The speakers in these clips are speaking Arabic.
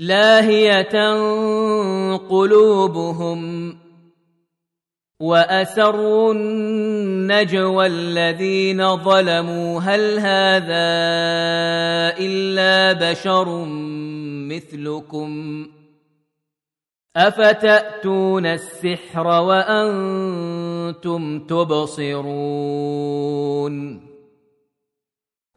لاهية قلوبهم واسروا النجوى الذين ظلموا. هل هذا إلا بشر مثلكم؟ أفتأتون السحر وأنتم تبصرون؟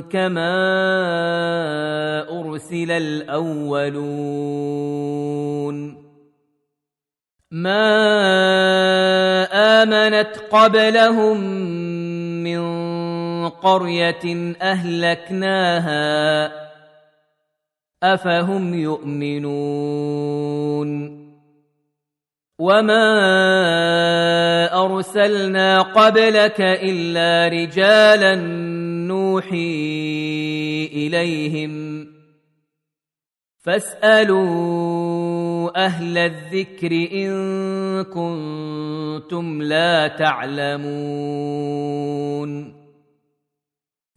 كما ارسل الاولون ما امنت قبلهم من قريه اهلكناها افهم يؤمنون وما ارسلنا قبلك الا رجالا نوحي اليهم فاسالوا أهل الذكر ان كنتم لا تعلمون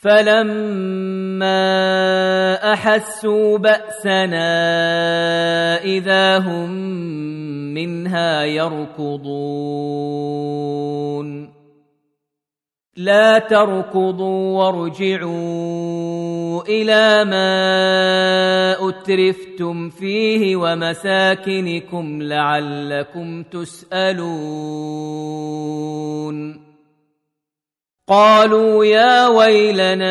فلما احسوا باسنا اذا هم منها يركضون لا تركضوا وارجعوا إلى ما اترفتم فيه ومساكنكم لعلكم تسالون قالوا يا ويلنا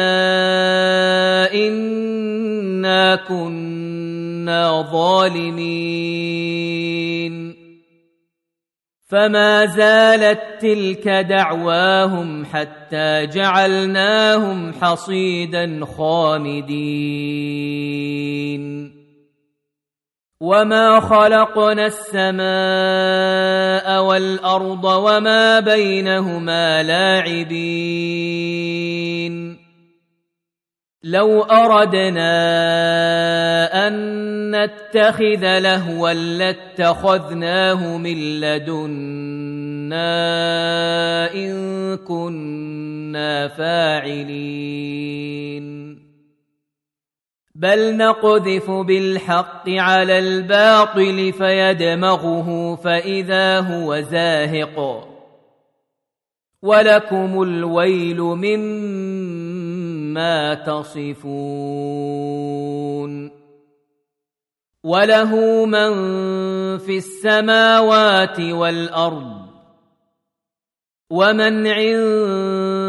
إنا كنا ظالمين. فما زالت تلك دعواهم حتى جعلناهم حصيدا خامدين. وما خلقنا السماء والارض وما بينهما لاعبين لو اردنا ان نتخذ لهوا لاتخذناه من لدنا ان كنا فاعلين بل نقذف بالحق على الباطل فيدمغه فإذا هو زاهق. ولكم الويل مما تصفون. وله من في السماوات والأرض ومن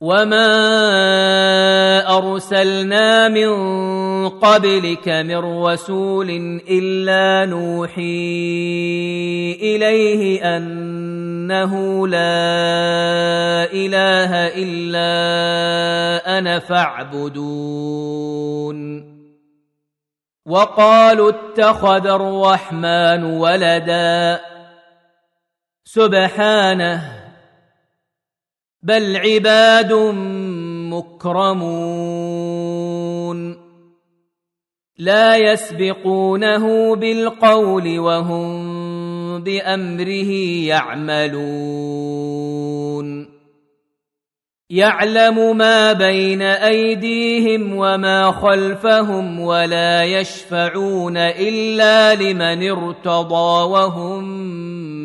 وما ارسلنا من قبلك من رسول الا نوحي اليه انه لا اله الا أنا فاعبدون وقالوا اتخذ الرحمن ولدا سبحانه بل عباد مكرمون لا يسبقونه بالقول وهم بامره يعملون يعلم ما بين ايديهم وما خلفهم ولا يشفعون الا لمن ارتضى وهم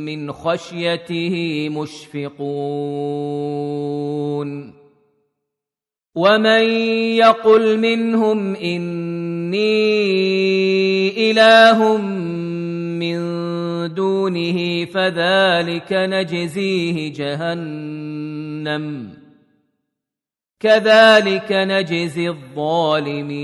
من خشيته مشفقون. ومن يقل منهم اني اله من دونه فذلك نجزيه جهنم كذلك نجزي الظالمين.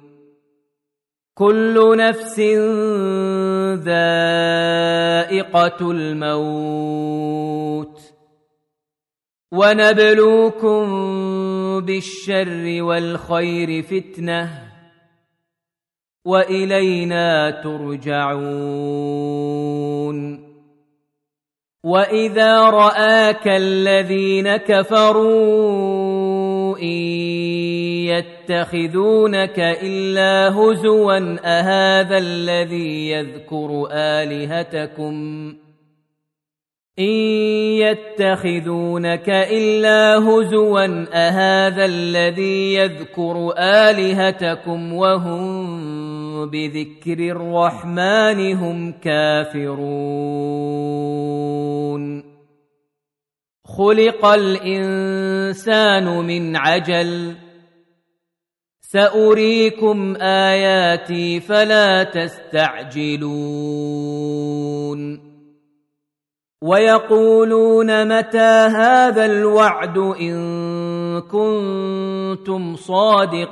كل نفس ذائقة الموت. ونبلوكم بالشر والخير فتنة. وإلينا ترجعون. وإذا رآك الذين كفروا إن يتخذونك إلا هزوا أهذا الذي يذكر آلهتكم؟ إن يتخذونك إلا هزوا أهذا الذي يذكر آلهتكم؟ وهم بذكر الرحمن هم كافرون. خلق الإنسان من عجل سأريكم آياتي فلا تستعجلون. ويقولون متى هذا الوعد إن كنتم صادقين.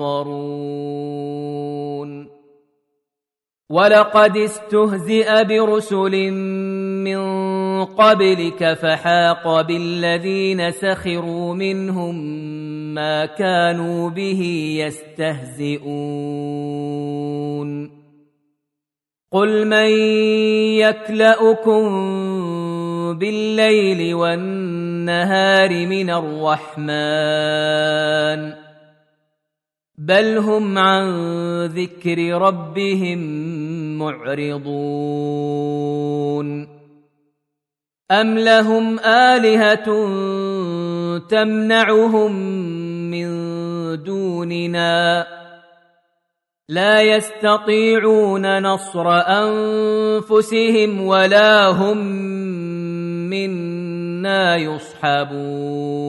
ينظرون. ولقد استهزئ برسل من قبلك فحاق بالذين سخروا منهم ما كانوا به يستهزئون. قل من يكلأكم بالليل والنهار من الرحمن؟ بل هم عن ذكر ربهم معرضون ام لهم الهه تمنعهم من دوننا لا يستطيعون نصر انفسهم ولا هم منا يصحبون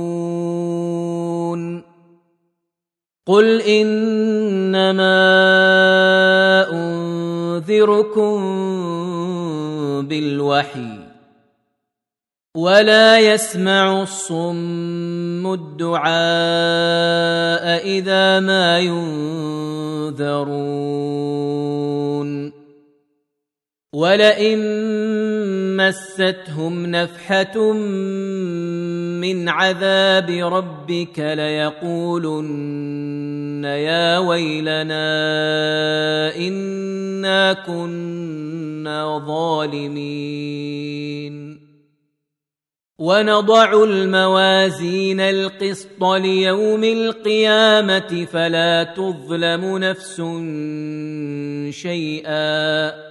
قل انما انذركم بالوحي ولا يسمع الصم الدعاء اذا ما ينذرون ولئن مستهم نفحه من عذاب ربك ليقولن يا ويلنا إنا كنا ظالمين. ونضع الموازين القسط ليوم القيامة فلا تظلم نفس شيئا.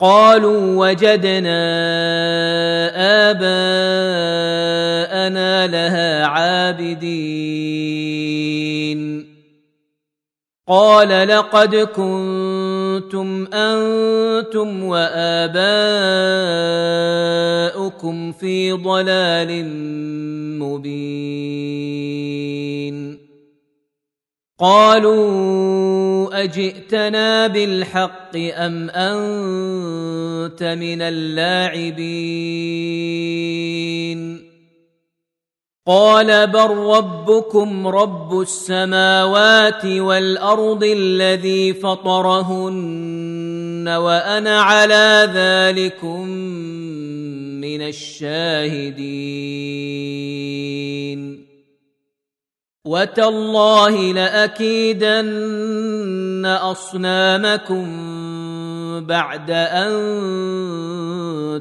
قالوا وجدنا آباءنا لها عابدين. قال لقد كنتم أنتم وآباؤكم في ضلال مبين. قالوا أجئتنا بالحق أم أنت من اللاعبين؟ قال بل ربكم رب السماوات والأرض الذي فطرهن وأنا على ذلكم من الشاهدين. وتالله لاكيدن اصنامكم بعد ان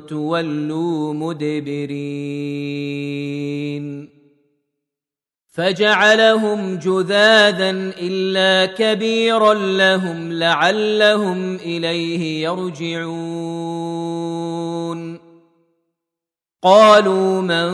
تولوا مدبرين فجعلهم جذاذا الا كبيرا لهم لعلهم اليه يرجعون قالوا من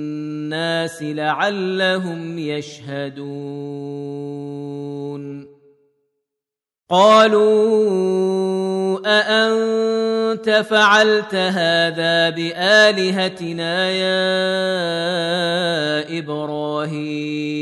لعلهم يشهدون. قالوا أأنت فعلت هذا بآلهتنا يا إبراهيم؟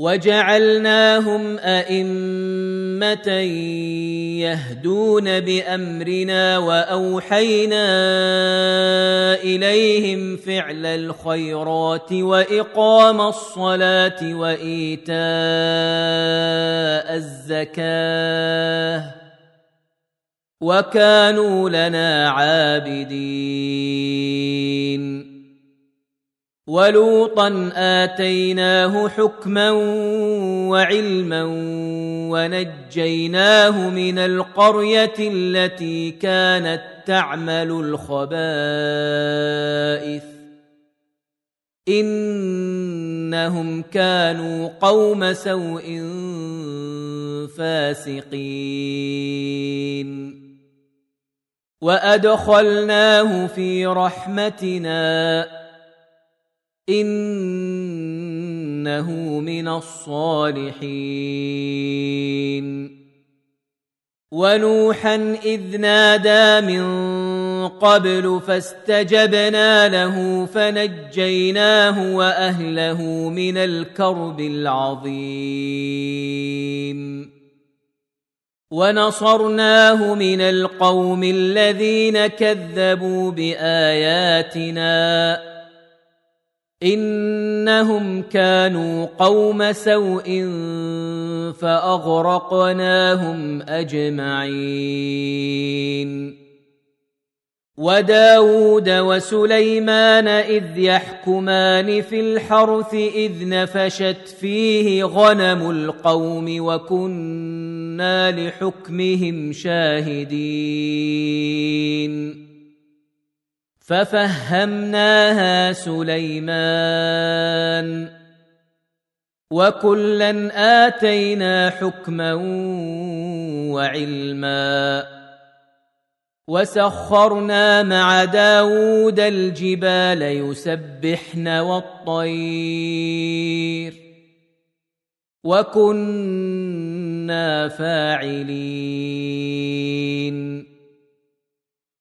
وجعلناهم أئمة يهدون بأمرنا وأوحينا إليهم فعل الخيرات وإقام الصلاة وإيتاء الزكاة وكانوا لنا عابدين. ولوطا آتيناه حكما وعلما ونجيناه من القرية التي كانت تعمل الخبائث. إنهم كانوا قوم سوء فاسقين. وأدخلناه في رحمتنا. إنه من الصالحين. ونوحا إذ نادى من قبل فاستجبنا له فنجيناه وأهله من الكرب العظيم. ونصرناه من القوم الذين كذبوا بآياتنا. إنهم كانوا قوم سوء فأغرقناهم أجمعين. وداود وسليمان إذ يحكمان في الحرث إذ نفشت فيه غنم القوم وكنا لحكمهم شاهدين. ففهمناها سليمان. وكلا آتينا حكما وعلما. وسخرنا مع داود الجبال يسبحن والطير. وكنا فاعلين.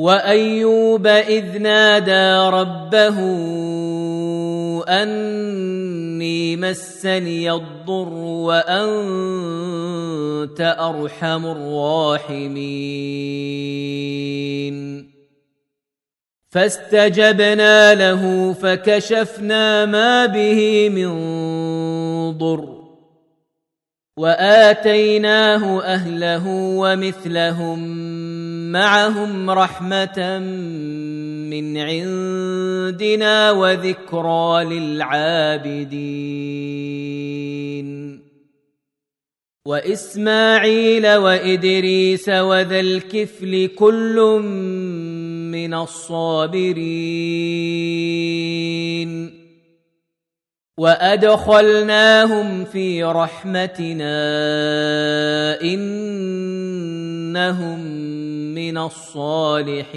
وأيوب إذ نادى ربه أني مسني الضر وأنت أرحم الراحمين. فاستجبنا له فكشفنا ما به من ضر وآتيناه أهله ومثلهم معهم رحمة من عندنا وذكرى للعابدين. وإسماعيل وإدريس وذا الكفل كل من الصابرين. وأدخلناهم في رحمتنا إنهم من الصالحين.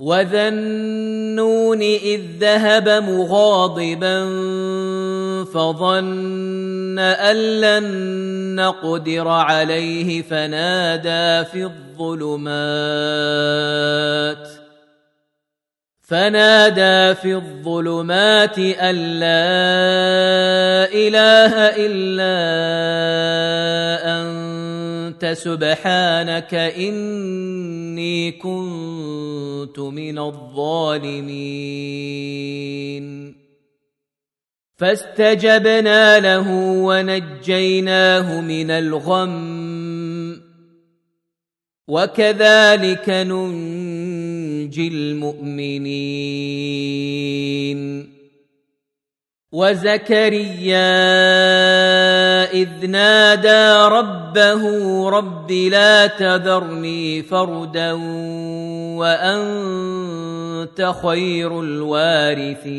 وذا النون إذ ذهب مغاضبا فظن أن لن نقدر عليه فنادى في الظلمات. فنادى في الظلمات أن لا إله إلا أنت سبحانك إني كنت من الظالمين. فاستجبنا له ونجيناه من الغم وكذلك ننجي المؤمنين. وزكريا إذ نادى ربه رب لا تذرني فردا وأنت خير الوارثين.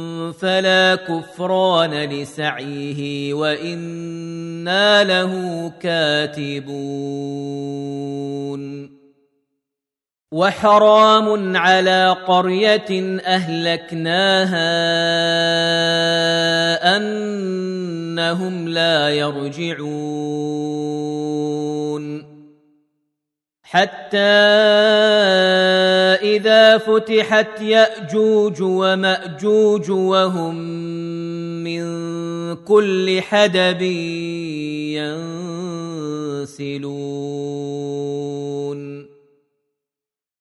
فلا كفران لسعيه وإنا له كاتبون. وحرام على قرية أهلكناها أنهم لا يرجعون. حتى إذا فتحت يأجوج ومأجوج وهم من كل حدب ينسلون.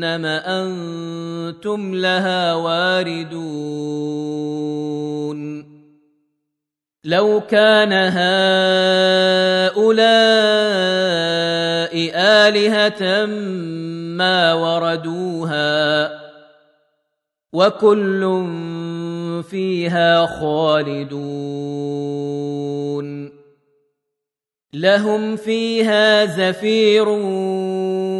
جهنم أنتم لها واردون. لو كان هؤلاء آلهة ما وردوها وكل فيها خالدون. لهم فيها زفير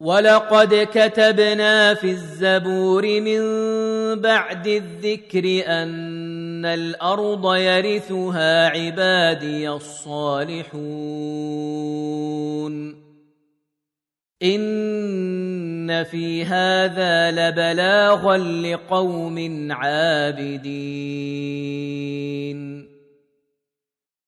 ولقد كتبنا في الزبور من بعد الذكر ان الأرض يرثها عبادي الصالحون ان في هذا لبلاغا لقوم عابدين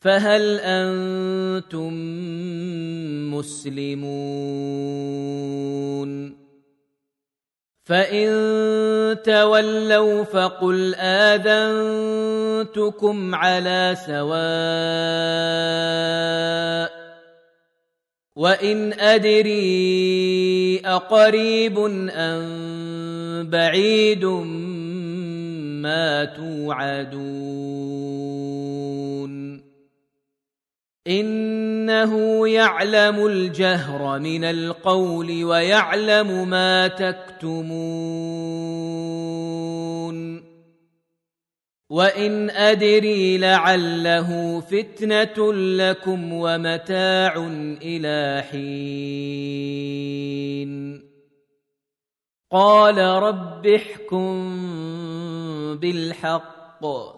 فهل أنتم مسلمون؟ فإن تولوا فقل آذنتكم على سواء وإن أدري أقريب أم بعيد ما توعدون. إنه يعلم الجهر من القول ويعلم ما تكتمون. وإن أدري لعله فتنة لكم ومتاع إلى حين. قال رب احكم بالحق.